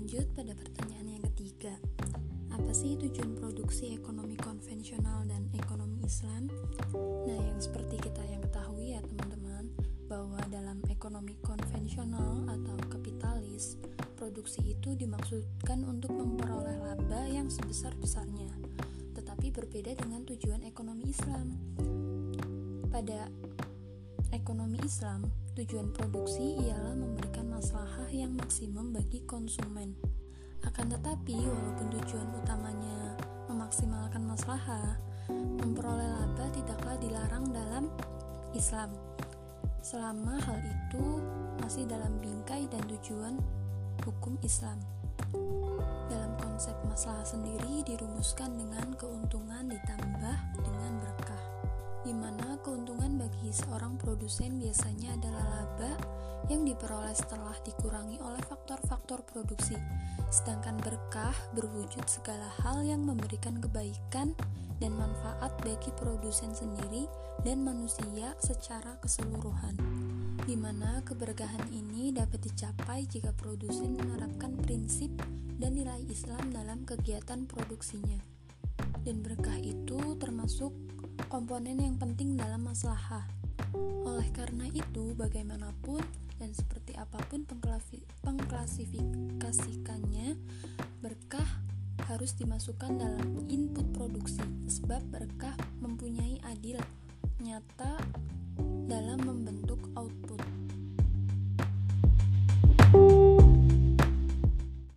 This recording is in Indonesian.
lanjut pada pertanyaan yang ketiga. Apa sih tujuan produksi ekonomi konvensional dan ekonomi Islam? Nah, yang seperti kita yang ketahui ya teman-teman, bahwa dalam ekonomi konvensional atau kapitalis, produksi itu dimaksudkan untuk memperoleh laba yang sebesar-besarnya, tetapi berbeda dengan tujuan ekonomi Islam. Pada ekonomi Islam, tujuan produksi ialah memberikan maslahah yang maksimum bagi konsumen. Akan tetapi, walaupun tujuan utamanya memaksimalkan maslahah, memperoleh laba tidaklah dilarang dalam Islam. Selama hal itu masih dalam bingkai dan tujuan hukum Islam. Dalam konsep masalah sendiri dirumuskan dengan keuntungan seorang produsen biasanya adalah laba yang diperoleh setelah dikurangi oleh faktor-faktor produksi, sedangkan berkah berwujud segala hal yang memberikan kebaikan dan manfaat bagi produsen sendiri dan manusia secara keseluruhan di mana keberkahan ini dapat dicapai jika produsen menerapkan prinsip dan nilai Islam dalam kegiatan produksinya. Dan berkah itu termasuk komponen yang penting dalam masalah. Oleh karena itu, bagaimanapun dan seperti apa pun pengklasifikasikannya, berkah harus dimasukkan dalam input produksi, sebab berkah mempunyai adil nyata.